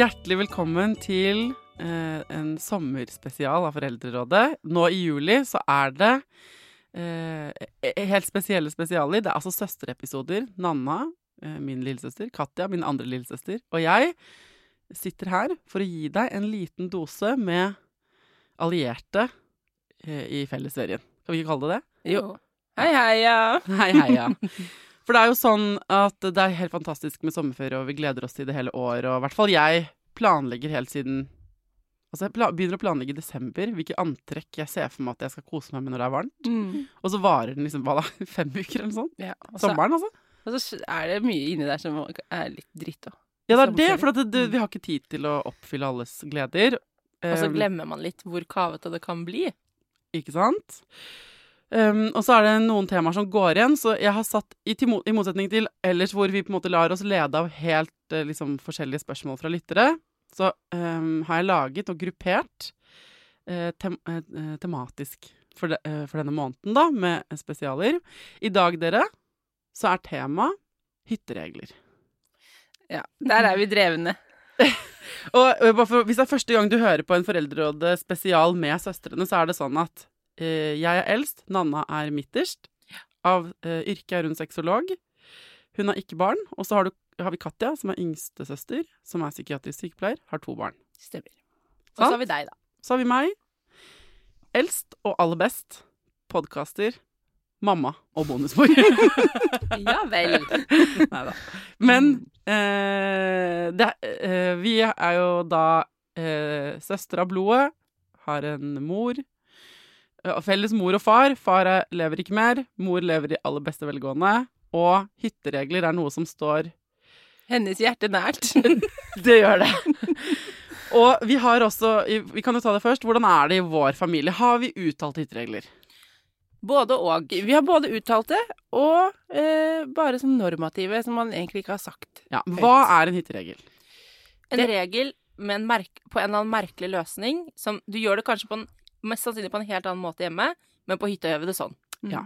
Hjertelig velkommen til eh, en sommerspesial av Foreldrerådet. Nå i juli så er det eh, helt spesielle spesialer. Det er altså søsterepisoder. Nanna, eh, min lillesøster, Katja, min andre lillesøster, og jeg sitter her for å gi deg en liten dose med allierte eh, i fellesferien. Kan vi ikke kalle det det? Jo. Hei, heia. Hei, heia. For det er jo sånn at det er helt fantastisk med sommerferie, og vi gleder oss til det hele året. Og i hvert fall jeg planlegger helt siden Altså jeg begynner å planlegge i desember hvilke antrekk jeg ser for meg at jeg skal kose meg med når det er varmt. Mm. Og så varer den liksom hva da, fem uker eller sånt. Ja, altså, Sommeren, altså. Og så er det mye inni der som er litt dritt òg. Ja, det er det, for at det, det, vi har ikke tid til å oppfylle alles gleder. Og så Um, glemmer man litt hvor kavete det kan bli. Ikke sant? Um, og så er det noen temaer som går igjen, så jeg har satt, i, i motsetning til ellers hvor vi på en måte lar oss lede av helt uh, liksom, forskjellige spørsmål fra lyttere, så um, har jeg laget og gruppert uh, tem eh, tematisk for, de, for denne måneden, da, med spesialer. I dag, dere, så er tema hytteregler. Ja, Der er vi drevne. Og for, hvis det er første gang du hører på en Foreldrerådet spesial med søstrene, så er det sånn at jeg er eldst, Nanna er midterst. Av uh, yrke er hun sexolog. Hun har ikke barn. Og så har, har vi Katja, som er yngste søster, som er psykiatrisk sykepleier, har to barn. Stemmer. Og så har vi deg, da. Så har vi meg, eldst og aller best, podkaster, mamma og bonusmor. Ja vel. Neida. Men eh, det, eh, vi er jo da eh, søster av blodet, har en mor. Eh, Felles mor og far. Far er, lever ikke mer. Mor lever i aller beste velgående. Og hytteregler er noe som står Hennes hjerte nært. Det gjør det. Og vi har også Vi kan jo ta det først. Hvordan er det i vår familie? Har vi uttalt hytteregler? Både og. Vi har både uttalte og eh, bare sånn normative, som man egentlig ikke har sagt. Ja. Hva er en hytteregel? En Det- regel med en merk på en eller annen merkelig løsning. Som, du gjør det kanskje på en, mest sannsynlig på en helt annen måte hjemme, men på hytta gjør vi det sånn. Ja.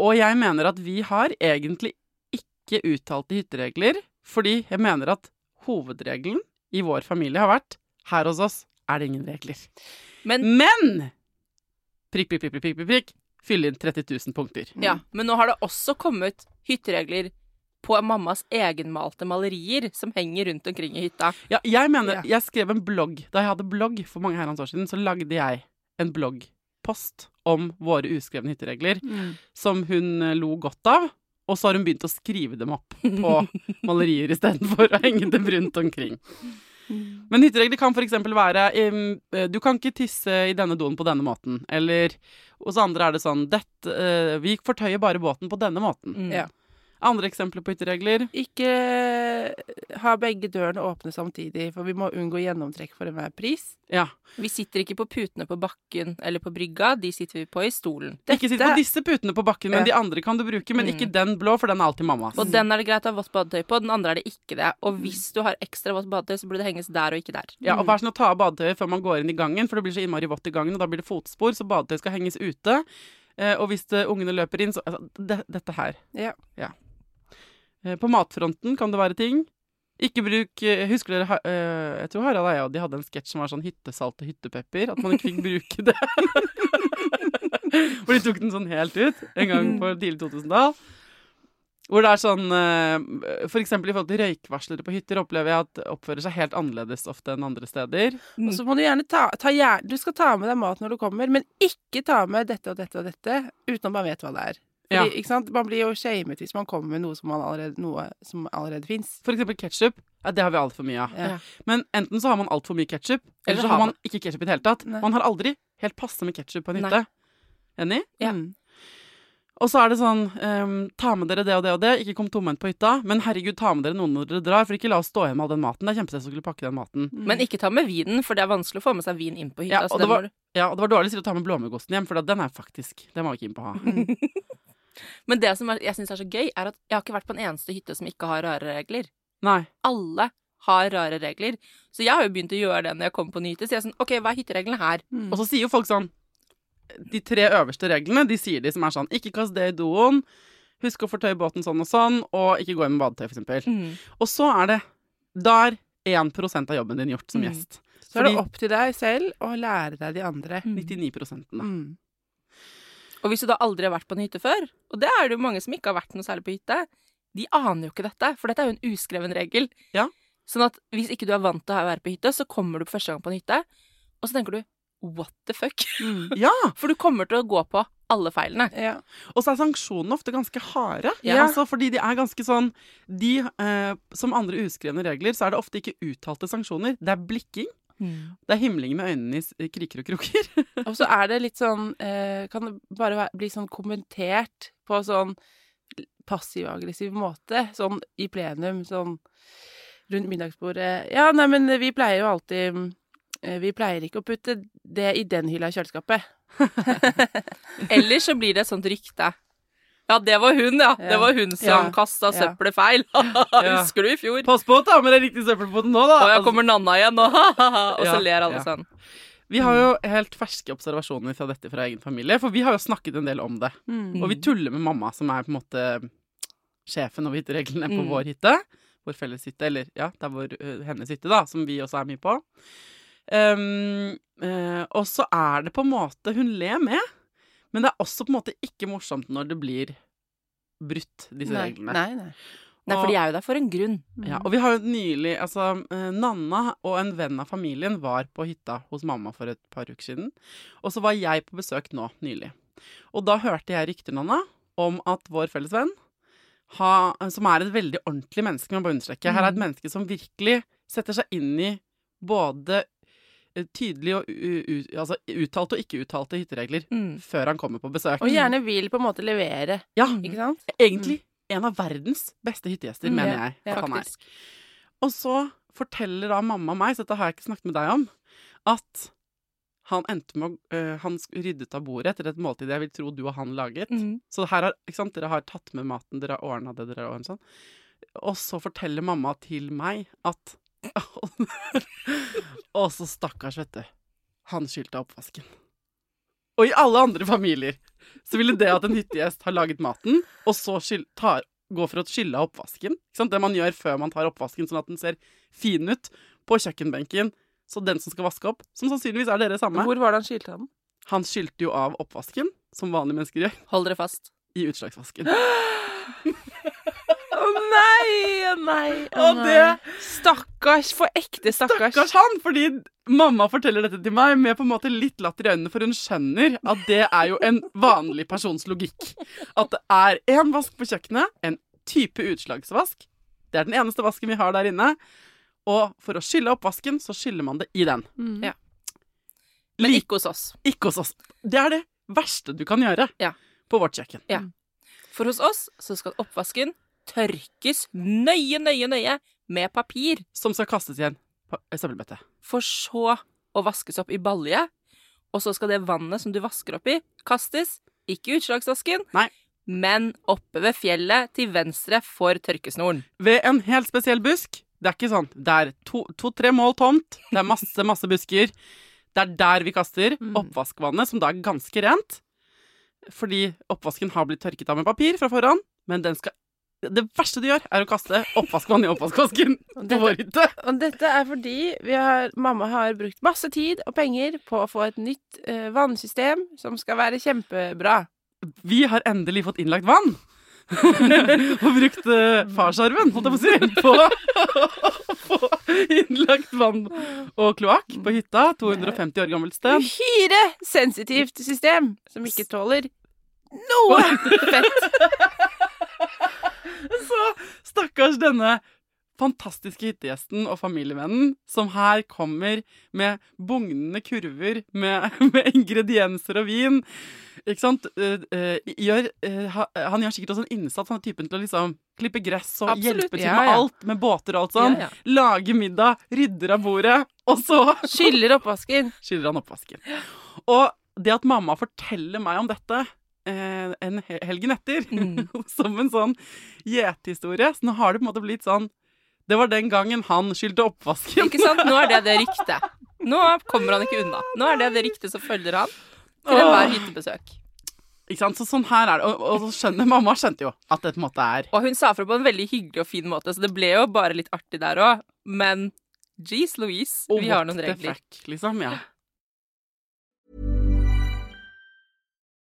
Og jeg mener at vi har egentlig ikke uttalte hytteregler, fordi jeg mener at hovedregelen i vår familie har vært her hos oss er det ingen regler. Men, Men prikk, prikk, prikk, prikk, prikk, prikk fyll inn 30 000 punkter. ja, men nå har det også kommet hytteregler på mammas egenmalte malerier som henger rundt omkring i hytta. Ja, jeg mener, jeg skrev en blogg Da jeg hadde blogg for mange herrens år siden, så lagde jeg en bloggpost om våre uskrevne hytteregler, som hun eh, lo godt av. Og så har hun begynt å skrive dem opp på malerier istedenfor å henge dem rundt omkring. Men hytteregler kan f.eks. være eh, Du kan ikke tisse i denne doen på denne måten. Eller hos andre er det sånn dette, eh, Vi fortøyer bare båten på denne måten. Mm. Ja. Andre eksempler på hytteregler. Ikke ha begge dørene åpne samtidig, for vi må unngå gjennomtrekk for enhver pris. Ja. Vi sitter ikke på putene på bakken eller på brygga, de sitter vi på i stolen. Ikke sitt på disse putene på bakken, men Ja. de andre kan du bruke. Men Mm. ikke den blå, for den er alltid mammas. Og den er det greit å ha vått badetøy på, den andre er det ikke det. Og hvis du har ekstra vått badetøy, så burde det henges der og ikke der. Ja, og Vær sånn å ta av badetøyet før man går inn i gangen, for det blir så innmari vått i gangen, og da blir det fotspor, så badetøy skal henges ute. Eh, og hvis ungene løper inn, så altså, det, Dette her. Ja. Eh, på matfronten kan det være ting. Ikke bruk eh, Husker dere eh, Jeg tror Harald Eia og de hadde en sketsj som var sånn hyttesalt og hyttepepper. At man ikke fikk bruke det. Hvor de tok den sånn helt ut en gang på tidlig 2000-tall. Hvor det er sånn eh, For eksempel i forhold til røykvarslere på hytter opplever jeg at det oppfører seg helt annerledes ofte enn andre steder. Og så må du gjerne ta, ta Du skal ta med deg mat når du kommer, men ikke ta med dette og dette og dette uten at man vet hva det er. Fordi, Ja. ikke sant? Man blir jo shamet hvis man kommer med noe som, man allerede, noe som allerede fins. For eksempel ketsjup. Ja, det har vi altfor mye av. Ja. Men enten så har man altfor mye ketsjup, eller Eller så har man ikke ketsjup i det hele tatt. Nei. Man har aldri helt passe med ketsjup på en hytte. Enig? Ja. Mm. Og så er det sånn um, Ta med dere det og det og det, ikke kom tomhendt på hytta. Men herregud, ta med dere noen når dere drar, for ikke la oss stå igjen med all den maten. Det er kjempestress å skulle pakke den maten. Men ikke ta med vinen, for det er vanskelig å få med seg vin inn på hytta. Ja, og det var- må du- Ja, og det var dårlig å ta med blåmuggosten hjem, for den er faktisk Den var vi ikke inn på å ha. Men det som jeg syns er så gøy, er at jeg har ikke vært på en eneste hytte som ikke har rare regler. Nei. Alle har rare regler. Så jeg har jo begynt å gjøre det når jeg kommer på en hytte. Så jeg er sånn OK, hva er hyttereglene her? Og så sier jo folk sånn De tre øverste reglene, de sier de som er sånn Ikke kast det i doen. Husk å fortøye båten sånn og sånn, og ikke gå inn med badetøy, for eksempel. Mm. Og så er det Da er 1 av jobben din gjort som Mm. gjest. Så er det opp til deg selv å lære deg de andre. 99 da. Mm. Og hvis du da aldri har vært på en hytte før, og det er det jo mange som ikke har vært noe særlig på hytte, de aner jo ikke dette, for dette er jo en uskreven regel. Ja. Sånn at hvis ikke du er vant til å være på hytte, så kommer du på første gang på en hytte, og så tenker du what the fuck? Ja! For du kommer til å gå på alle feilene. Ja. Og så er sanksjonene ofte ganske harde. Ja. Altså, fordi de er ganske sånn de, eh, Som andre uskrevne regler, så er det ofte ikke uttalte sanksjoner. Det er blikking. Det er himling med øynene i s- kriker og kroker. Og så er det litt sånn eh, Kan det bare bli sånn kommentert på sånn passiv-aggressiv måte. Sånn i plenum, sånn rundt middagsbordet. Ja, nei, men vi pleier jo alltid eh, Vi pleier ikke å putte det i den hylla i kjøleskapet. Ellers så blir det et sånt rykte. Ja, det var hun, ja. Det var hun som Ja. kasta søppelet feil. Husker du i fjor? Pass på å ta med deg riktig søppelpoten nå, da! Og jeg Altså, kommer Nanna igjen, nå, og så ler alle sånn. vi har jo helt ferske observasjoner fra dette fra egen familie, for vi har jo snakket en del om det. Og vi tuller med mamma, som er på en måte sjefen over hyttereglene på Mm. vår hytte. Vår felles hytte, eller ja, det er vår, hennes hytte, da, som vi også er mye på. Um, uh, og så er det på en måte Hun ler med, men det er også på en måte ikke morsomt når det blir brutt, disse Nei, reglene. nei, nei. Nei, for de er jo der for en grunn. Ja, og vi har jo nylig Altså, eh, Nanna og en venn av familien var på hytta hos mamma for et par uker siden. Og så var jeg på besøk nå nylig. Og da hørte jeg rykter, Nanna, om at vår felles venn, ha, som er et veldig ordentlig menneske, må jeg bare understreke Her er et menneske som virkelig setter seg inn i både tydelig og altså uttalte og ikke uttalte hytteregler Mm. før han kommer på besøk. Og gjerne vil på en måte levere, Ja, ikke sant? egentlig en av verdens beste hyttegjester, Mm, mener jeg. ja, at han er. Og så forteller da mamma meg, så dette har jeg ikke snakket med deg om, at han endte med å uh, Han ryddet av bordet etter et måltid jeg vil tro du og han laget. Mm. Så her har, ikke sant, dere har tatt med maten, dere har ordna det dere har ordnet sånn. Og så forteller mamma til meg at Å, så stakkars, vet du. Han skyldte oppvasken. Og i alle andre familier så ville det at en hyttegjest har laget maten, og så skyld, tar, går for å skylle av oppvasken? Det man gjør før man tar oppvasken, sånn at den ser fin ut på kjøkkenbenken. Så den som skal vaske opp, som sannsynligvis er dere samme, Hvor var det han skyldte den? han skylte jo av oppvasken, som vanlige mennesker gjør, Hold dere fast. i utslagsvasken. Å nei, å nei, å nei. Stakkars, for ekte stakkars. Stakkars han! Fordi mamma forteller dette til meg med på en måte litt latter i øynene, for hun skjønner at det er jo en vanlig persons logikk. At det er én vask på kjøkkenet, en type utslagsvask. Det er den eneste vasken vi har der inne. Og for å skylle opp vasken, så skyller man det i den. Mm. Ja. Men Lik- ikke hos oss. Ikke hos oss. Det er det verste du kan gjøre Ja. på vårt kjøkken. Ja. For hos oss så skal oppvasken tørkes nøye, nøye, nøye med papir, Som skal kastes i en pa- søppelbøtte. for så å vaskes opp i balje. Og så skal det vannet som du vasker opp i, kastes, ikke i utslagsvasken, Nei. men oppe ved fjellet til venstre for tørkesnoren. Ved en helt spesiell busk. Det er ikke sånn. Det er to-tre to, mål tomt. Det er masse, masse busker. Det er der vi kaster oppvaskvannet, som da er ganske rent. Fordi oppvasken har blitt tørket av med papir fra forhånd, men den skal Det verste du gjør, er å kaste oppvaskvann i oppvaskvasken på vår hytte. Og dette er fordi vi har, mamma har brukt masse tid og penger på å få et nytt eh, vannsystem som skal være kjempebra. Vi har endelig fått innlagt vann. og brukt uh, farsarven, holdt jeg på å si, på å få innlagt vann og kloakk på hytta. 250 år gammelt sted. Uhyre sensitivt system som ikke tåler noe fett. Så stakkars denne fantastiske hyttegjesten og familievennen som her kommer med bugnende kurver med, med ingredienser og vin. Ikke sant? Eh, eh, gjør, eh, han gjør sikkert også en innsats. Han er typen til å liksom klippe gress og Absolutt, hjelpe til ja, med ja. alt, med båter og alt sånn. Ja, Lage middag, rydder av bordet, og så Skyller oppvasken. skyller han oppvasken. Og det at mamma forteller meg om dette eh, en helgen etter, Mm. som en sånn gjetehistorie, så nå har det på en måte blitt sånn Det var den gangen han skylte oppvasken. Ikke sant? Nå er det det ryktet. Nå kommer han ikke unna. Nå er det det ryktet som følger han til enhver hyttebesøk. Ikke sant? Så sånn her er det. Og, og så skjønner mamma skjønte jo at det på en måte er Og hun sa fra på en veldig hyggelig og fin måte, så det ble jo bare litt artig der òg. Men jeez Louise, og vi har noen regler. fuck, liksom. Ja.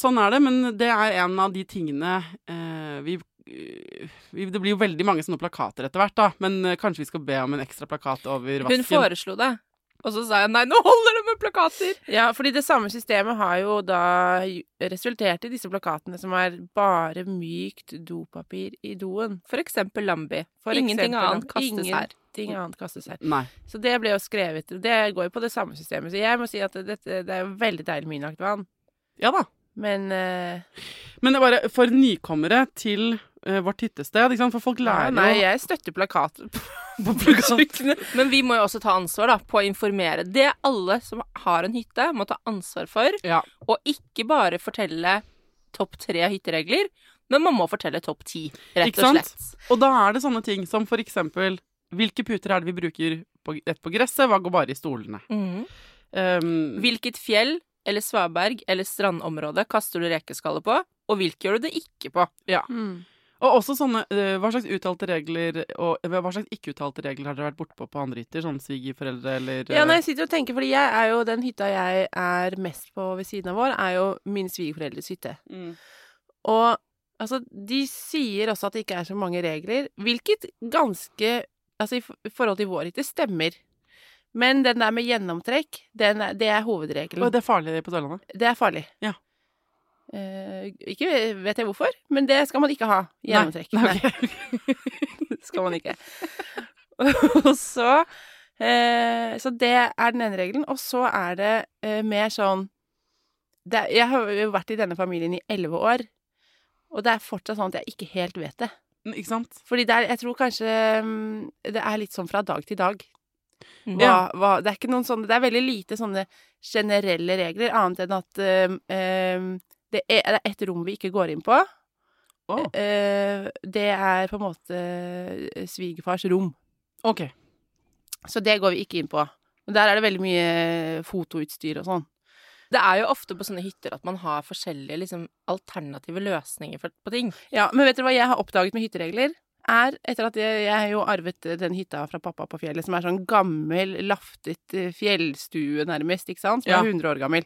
Sånn er det, men det er en av de tingene eh, vi, Det blir jo veldig mange sånne plakater etter hvert, da. Men eh, kanskje vi skal be om en ekstra plakat over vasken. Hun foreslo det, og så sa jeg nei, nå holder det med plakater! Ja, fordi det samme systemet har jo da resultert i disse plakatene som er bare mykt dopapir i doen. For eksempel Lambi. For Ingenting eksempel, annet kastes her. ting annet kastes her. Nei. Så det ble jo skrevet Det går jo på det samme systemet. Så jeg må si at dette, det er jo veldig deilig med innlagt vann. Ja da. Men uh... Men det er bare for nykommere til uh, vårt hyttested, ikke sant? for folk ja, lærer nei, jo jeg støtter plakater på, på plakat. Men vi må jo også ta ansvar da, på å informere. Det alle som har en hytte, må ta ansvar for. Ja. Og ikke bare fortelle topp tre hytteregler, men man må fortelle topp ti, rett Ikke og slett. Og da er det sånne ting som for eksempel hvilke puter er det vi bruker på, rett på gresset, hva går bare i stolene? Mm. Um, Hvilket fjell eller svaberg eller strandområde kaster du rekeskallet på, og hvilke gjør du det ikke på? ja. mm. Og også sånne eh, Hva slags uttalte regler og eh, hva slags ikke-uttalte regler har dere vært bortpå på andre hytter? Sånn svigerforeldre eller Ja, eh, nei, jeg sitter og tenker, fordi jeg er jo den hytta jeg er mest på ved siden av vår, er jo min svigerforeldres hytte. mm. Og altså, de sier også at det ikke er så mange regler, hvilket ganske Altså, i forhold til vår hytte stemmer. Men den der med gjennomtrekk, den er, det er hovedregelen. Og det er farlig på Sørlandet? Det er farlig. Ja. Eh, ikke vet jeg hvorfor, men det skal man ikke ha. Gjennomtrekk. Nei, Nei, det skal man ikke. og så eh, Så det er den ene regelen. Og så er det eh, mer sånn det, Jeg har jo vært i denne familien i elleve år, og det er fortsatt sånn at jeg ikke helt vet det. Ikke sant? Fordi det er, jeg tror kanskje mm, det er litt sånn fra dag til dag. Hva, Ja. hva, det er ikke noen sånne Det er veldig lite sånne generelle regler, annet enn at eh, det, er, det er ett rom vi ikke går inn på. Oh. Uh, det er på en måte eh, svigerfars rom. ok. Så det går vi ikke inn på. Men der er det veldig mye fotoutstyr og sånn. Det er jo ofte på sånne hytter at man har forskjellige liksom, alternative løsninger for, på ting. Ja, Men vet dere hva jeg har oppdaget med hytteregler? Er etter at jeg, jeg jo arvet den hytta fra pappa på fjellet, som er sånn gammel, laftet eh, fjellstue nærmest, ikke sant? Som Ja. er 100 år gammel.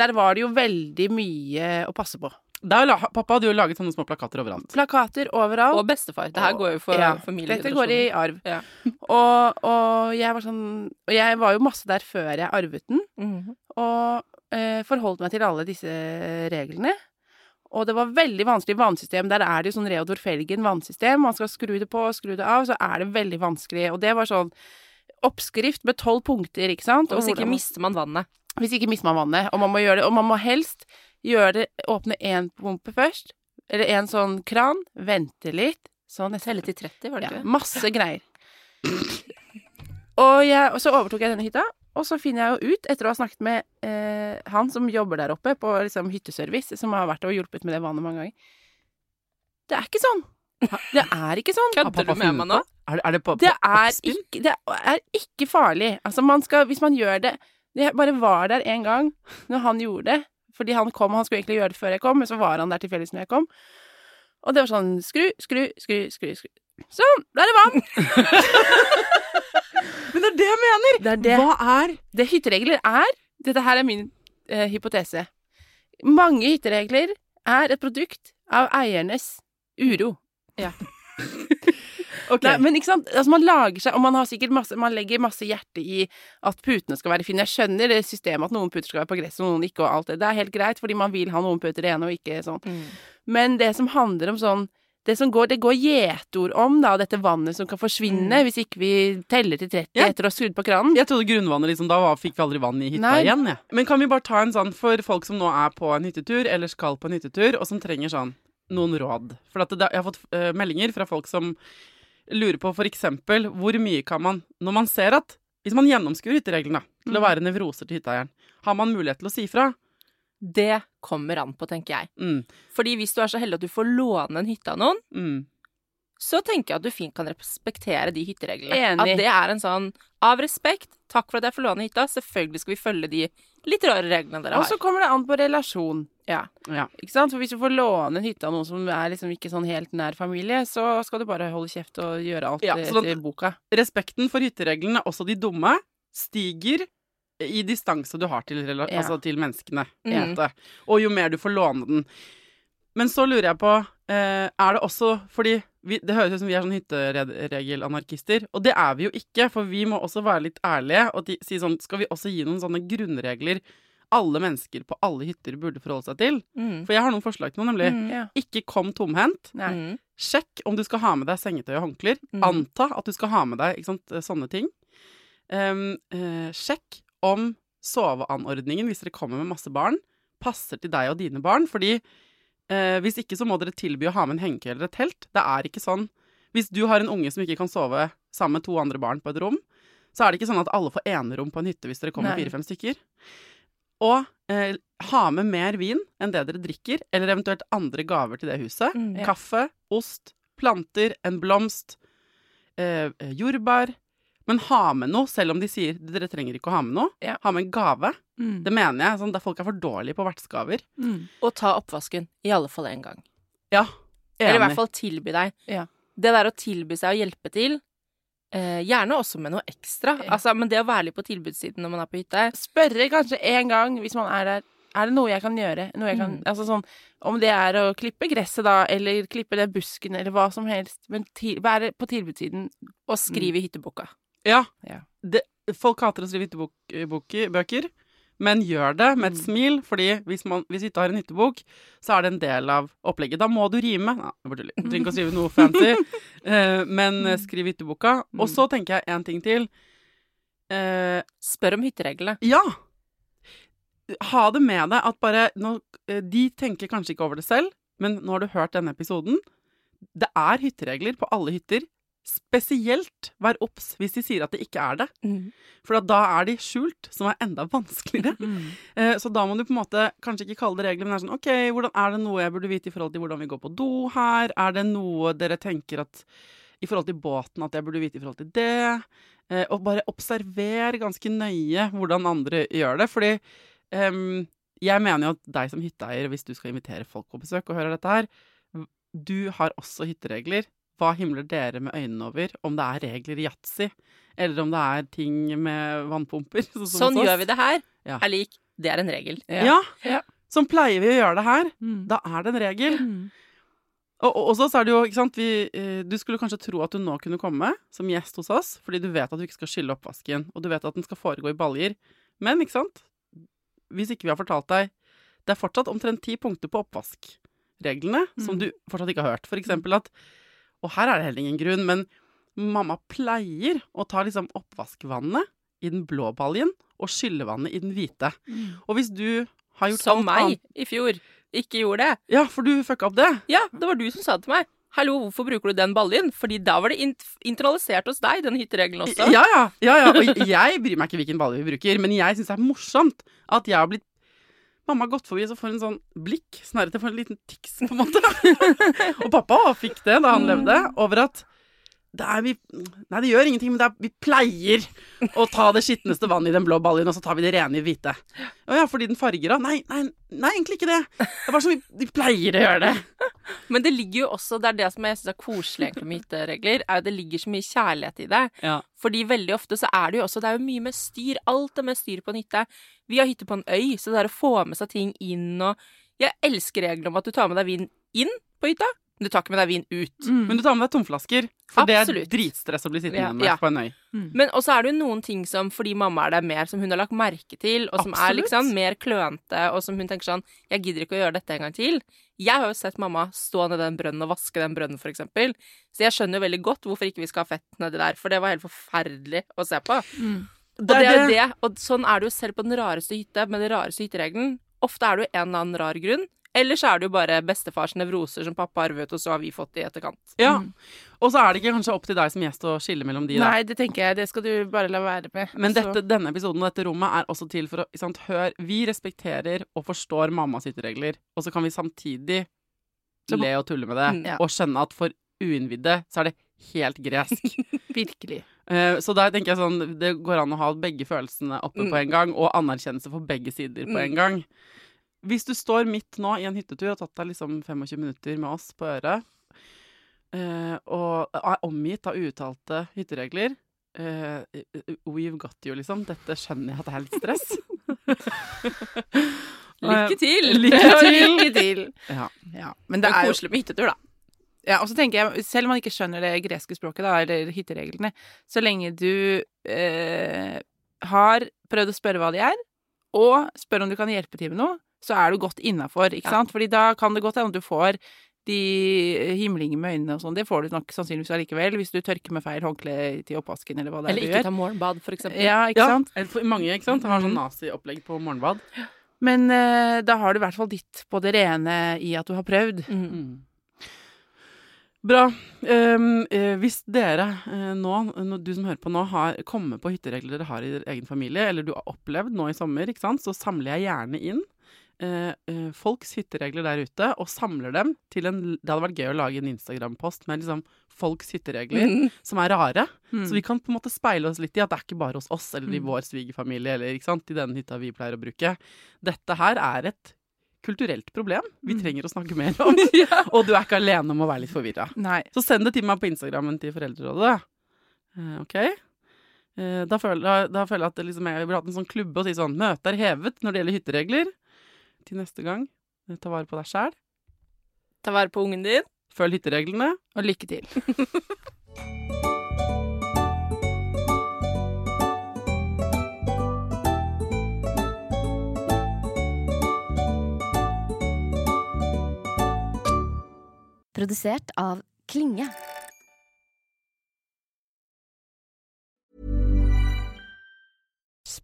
Der var det jo veldig mye å passe på. Er la- pappa hadde jo laget sånne små plakater overalt. Plakater overalt. Og bestefar. Det her går jo for Ja, familiegenerasjoner. Dette går i arv. Ja. Og, og jeg var sånn Og jeg var jo masse der før jeg arvet den, Mhm. og eh, forholdt meg til alle disse reglene. Og det var veldig vanskelig vannsystem. Der er det jo sånn Reodor Felgen vannsystem. Man skal skru det på og skru det av, så er det veldig vanskelig. Og det var sånn oppskrift med tolv punkter, ikke sant. Og hvis ikke mister man vannet. hvis ikke mister man vannet. Og man må gjøre det, og man må helst gjøre det, åpne én pumpe først, eller en sånn kran, vente litt, Sånn. Telle til 30, var det ikke det? masse greier. Og, jeg, og så overtok jeg denne hytta, og så finner jeg jo ut, etter å ha snakket med eh, han som jobber der oppe på liksom, hytteservice, som har vært og hjulpet med det vannet mange ganger Det er ikke sånn! Det er ikke sånn. Kødder du med meg nå? Er det, er det på, på Det er, ikke, det er ikke farlig. Altså, man skal Hvis man gjør det Jeg bare var der en gang når han gjorde det. Fordi han kom, han skulle egentlig gjøre det før jeg kom, men så var han der tilfeldigvis når jeg kom. Og det var sånn skru, skru, skru, skru, skru. Sånn! da er det vann! Men det er det jeg mener! Det er det. Hva er Det hytteregler er Dette her er min eh, hypotese. Mange hytteregler er et produkt av eiernes uro. Ok. Nei, men ikke sant, altså man lager seg, og man har sikkert masse Man legger masse hjerte i at putene skal være fine. Jeg skjønner det systemet at noen puter skal være på gress og noen ikke, og alt det. Det er helt greit, fordi man vil ha noen puter rene og ikke sånn. Mm. Men det som handler om sånn det som går, det går gjetord om, da, dette vannet som kan forsvinne hvis ikke vi teller til 30 Ja. etter å ha skrudd på kranen. Jeg trodde grunnvannet liksom, Da var, fikk vi aldri vann i hytta Nei. igjen. jeg. Men kan vi bare ta en sånn for folk som nå er på en hyttetur, eller skal på en hyttetur, og som trenger sånn noen råd? For at det, jeg har fått uh, meldinger fra folk som lurer på for eksempel hvor mye kan man Når man ser at Hvis man gjennomskuer hyttereglene til å Mm. være nevroser til hytteeieren, har man mulighet til å si fra? Det kommer an på, tenker jeg. Mm, Fordi hvis du er så heldig at du får låne en hytte av noen, mm. så tenker jeg at du fint kan respektere de hyttereglene. Enig. At det er en sånn av respekt, takk for at jeg får låne hytta, selvfølgelig skal vi følge de litt rare reglene dere har. Og så kommer det an på relasjon. Ja. Ja. Ikke sant? For hvis du får låne en hytte av noen som er liksom ikke sånn helt nær familie, så skal du bare holde kjeft og gjøre alt Ja, etter boka. Respekten for hyttereglene, også de dumme, stiger i distanse du har til, altså til menneskene. på en Mhm. Og jo mer du får låne den. Men så lurer jeg på, eh, er det også fordi vi, Det høres ut som vi er sånn hytteregelanarkister, og det er vi jo ikke. For vi må også være litt ærlige og si sånn Skal vi også gi noen sånne grunnregler alle mennesker på alle hytter burde forholde seg til? Mm. For jeg har noen forslag til noe, nemlig Mm. Ja. ikke kom tomhendt. Mm. Sjekk om du skal ha med deg sengetøy og håndklær. Mhm. Anta at du skal ha med deg sant, sånne ting. Um, uh, sjekk om soveanordningen, hvis dere kommer med masse barn, passer til deg og dine barn. Fordi eh, hvis ikke så må dere tilby å ha med en hengekøye eller et telt. Det er ikke sånn. Hvis du har en unge som ikke kan sove sammen med to andre barn på et rom, så er det ikke sånn at alle får enerom på en hytte hvis dere kommer fire-fem stykker. Og eh, ha med mer vin enn det dere drikker, eller eventuelt andre gaver til det huset. Mm. Ja. Kaffe, ost, planter, en blomst, eh, eh, jordbær. Men ha med noe, selv om de sier dere trenger ikke å ha med noe. Ja. Ha med en gave. Mm. Det mener jeg. Sånn, der folk er for dårlige på vertsgaver. Mm. Og ta oppvasken. I alle fall én gang. Ja, Eller i hvert fall tilby deg. Ja. Det der å tilby seg å hjelpe til, eh, gjerne også med noe ekstra. Ja. Altså, men det å være litt på tilbudssiden når man er på hytte Spørre kanskje en gang hvis man er der. Er det noe jeg kan gjøre? Noe jeg kan, Mm. altså sånn, om det er å klippe gresset, da, eller klippe den busken, eller hva som helst. Men til, være på tilbudssiden. Og skrive i hytteboka. Ja. Ja. Det, folk hater å skrive hyttebøker, men gjør det med et Mm. smil, fordi hvis, man, hvis hytta har en hyttebok, så er det en del av opplegget. Da må du rime. Nei. Du trenger ikke å skrive noe fancy, uh, men eh, skriv hytteboka. Og så tenker jeg en ting til. Uh, Spør om hyttereglene. ja! Ha det med deg at bare nå, eh, De tenker kanskje ikke over det selv, men nå har du hørt denne episoden. Det er hytteregler på alle hytter. Spesielt vær obs hvis de sier at det ikke er det. For da er de skjult, som er enda vanskeligere. Eh, Så da må du på en måte kanskje ikke kalle det regler, men det er sånn OK, hvordan, er det noe jeg burde vite i forhold til hvordan vi går på do her? Er det noe dere tenker at i forhold til båten at jeg burde vite i forhold til det? Eh, og bare observer ganske nøye hvordan andre gjør det. Fordi em, jeg mener jo at deg som hytteeier, hvis du skal invitere folk på besøk og hører dette her, du har også hytteregler. Hva himler dere med øynene over? Om det er regler i yatzy, eller om det er ting med vannpumper. Sånn, Sånn gjør vi det her. Ja. Er lik. Det er en regel. Ja. Ja. Sånn pleier vi å gjøre det her. Mm. Da er det en regel. Mm. Og, og også så er det jo, ikke sant, vi, eh, Du skulle kanskje tro at du nå kunne komme som gjest hos oss, fordi du vet at du ikke skal skylle oppvasken, og du vet at den skal foregå i baljer. Men ikke sant, hvis ikke vi har fortalt deg Det er fortsatt omtrent ti punkter på oppvaskreglene mm. som du fortsatt ikke har hørt. For eksempel at Og her er det heller ingen grunn, men mamma pleier å ta liksom oppvaskvannet i den blå baljen og skyllevannet i den hvite. Og hvis du har gjort Som alt meg annet i fjor. Ikke gjorde det. Ja, for du fucka opp det. Ja, det var du som sa det til meg. Hallo, hvorfor bruker du den baljen? Fordi da var det int internalisert hos deg, den hytteregelen også. Ja, ja, ja, ja. Og jeg bryr meg ikke hvilken balje vi bruker, men jeg syns det er morsomt at jeg har blitt Mamma gått forbi så får en sånn blikk, snarere får en liten tics, på en måte. og pappa fikk det da han levde, over at det er vi Nei, det gjør ingenting, men det er, vi pleier å ta det skitneste vannet i den blå baljen, og så tar vi det rene i hvite. Å ja, fordi den farger av? Nei, nei, nei, egentlig ikke det. Det er bare sånn vi, vi pleier å gjøre det. Men det ligger jo også, det er det som jeg syns er koselig egentlig med hytteregler, er at det ligger så mye kjærlighet i det. Ja. Fordi veldig ofte så er det jo også Det er jo mye med styr. Alt er med styr på en hytte. Vi har hytte på en øy, så det er å få med seg ting inn og Jeg elsker regelen om at du tar med deg vin inn på hytta, du tar ikke med deg vin ut. Men du tar med deg tomflasker, for det er dritstress å bli sittende Ja, med ja. på en øy. Men også er det jo noen ting som fordi mamma er der mer, som hun har lagt merke til, og som er liksom mer klønete, og som hun tenker sånn Jeg gidder ikke å gjøre dette en gang til. Jeg har jo sett mamma stå nedi den brønnen og vaske den brønnen, for eksempel. Så jeg skjønner jo veldig godt hvorfor ikke vi skal ha fett nedi der, for det var helt forferdelig å se på. Og det er jo det, og sånn er det jo selv på den rareste hytte, med den rareste hytteregelen. Ofte er det jo en eller annen rar grunn. Eller så er det jo bare bestefars nevroser som pappa arvet, og så har vi fått de i etterkant. Ja. Og så er det ikke kanskje opp til deg som gjest å skille mellom de, da. Nei, det tenker jeg. Det skal du bare la være med. Men dette, denne episoden og dette rommet er også til for å sant, hør, Vi respekterer og forstår mammas hytteregler, og så kan vi samtidig Så- le og tulle med det, Mm, ja. og skjønne at for uinnvidde så er det helt gresk. Virkelig. Eh, så der tenker jeg sånn Det går an å ha begge følelsene oppe Mm. på en gang, og anerkjennelse for begge sider på Mm. en gang. Hvis du står midt nå i en hyttetur og har tatt deg liksom 25 minutter med oss på øret, eh, og er omgitt av uuttalte hytteregler eh, We've got you, liksom. Dette skjønner jeg at det er litt stress. Lykke til! Lykke til! Lykke til. Ja. Ja. Men det er er koselig med hyttetur, da. Ja, og så tenker jeg, selv om man ikke skjønner det greske språket, da, eller hyttereglene, så lenge du eh, har prøvd å spørre hva de er, og spør om du kan hjelpe til med noe, så er du godt innafor, ikke Ja. sant? Fordi da kan det godt hende du får de himlinger med øynene og sånn, det får du nok sannsynligvis allikevel, hvis du tørker med feil håndkle til oppvasken, eller hva det er Eller du ikke ta morgenbad, for eksempel. Ja, ikke Ja, sant? for mange ikke sant? har sånn Mhm. naziopplegg på morgenbad. Men uh, da har du i hvert fall ditt på det rene i at du har prøvd. Mm. Mm. Bra. Um, eh, hvis dere eh, nå, du som hører på nå, har kommer på hytteregler dere har i deres egen familie, eller du har opplevd nå i sommer, ikke sant, så samler jeg gjerne inn folks hytteregler der ute, og samler dem til en Det hadde vært gøy å lage en Instagram-post med liksom folks hytteregler Mm. som er rare. Mm. Så vi kan på en måte speile oss litt i at det er ikke bare hos oss eller i Mm. vår svigerfamilie eller ikke sant, i den hytta vi pleier å bruke. Dette her er et kulturelt problem vi Mm. trenger å snakke mer om. Og du er ikke alene om å være litt forvirra. Så send det til meg på Instagrammen til Foreldrerådet. Eh, OK? Eh, da, føler, da, da føler jeg at det liksom, jeg vil ha en sånn klubbe og si sånn Møtet er hevet når det gjelder hytteregler. Til neste gang, eh, ta vare på deg sjæl. Ta vare på ungen din. Følg hyttereglene. Og lykke til. Produsert av Klinge.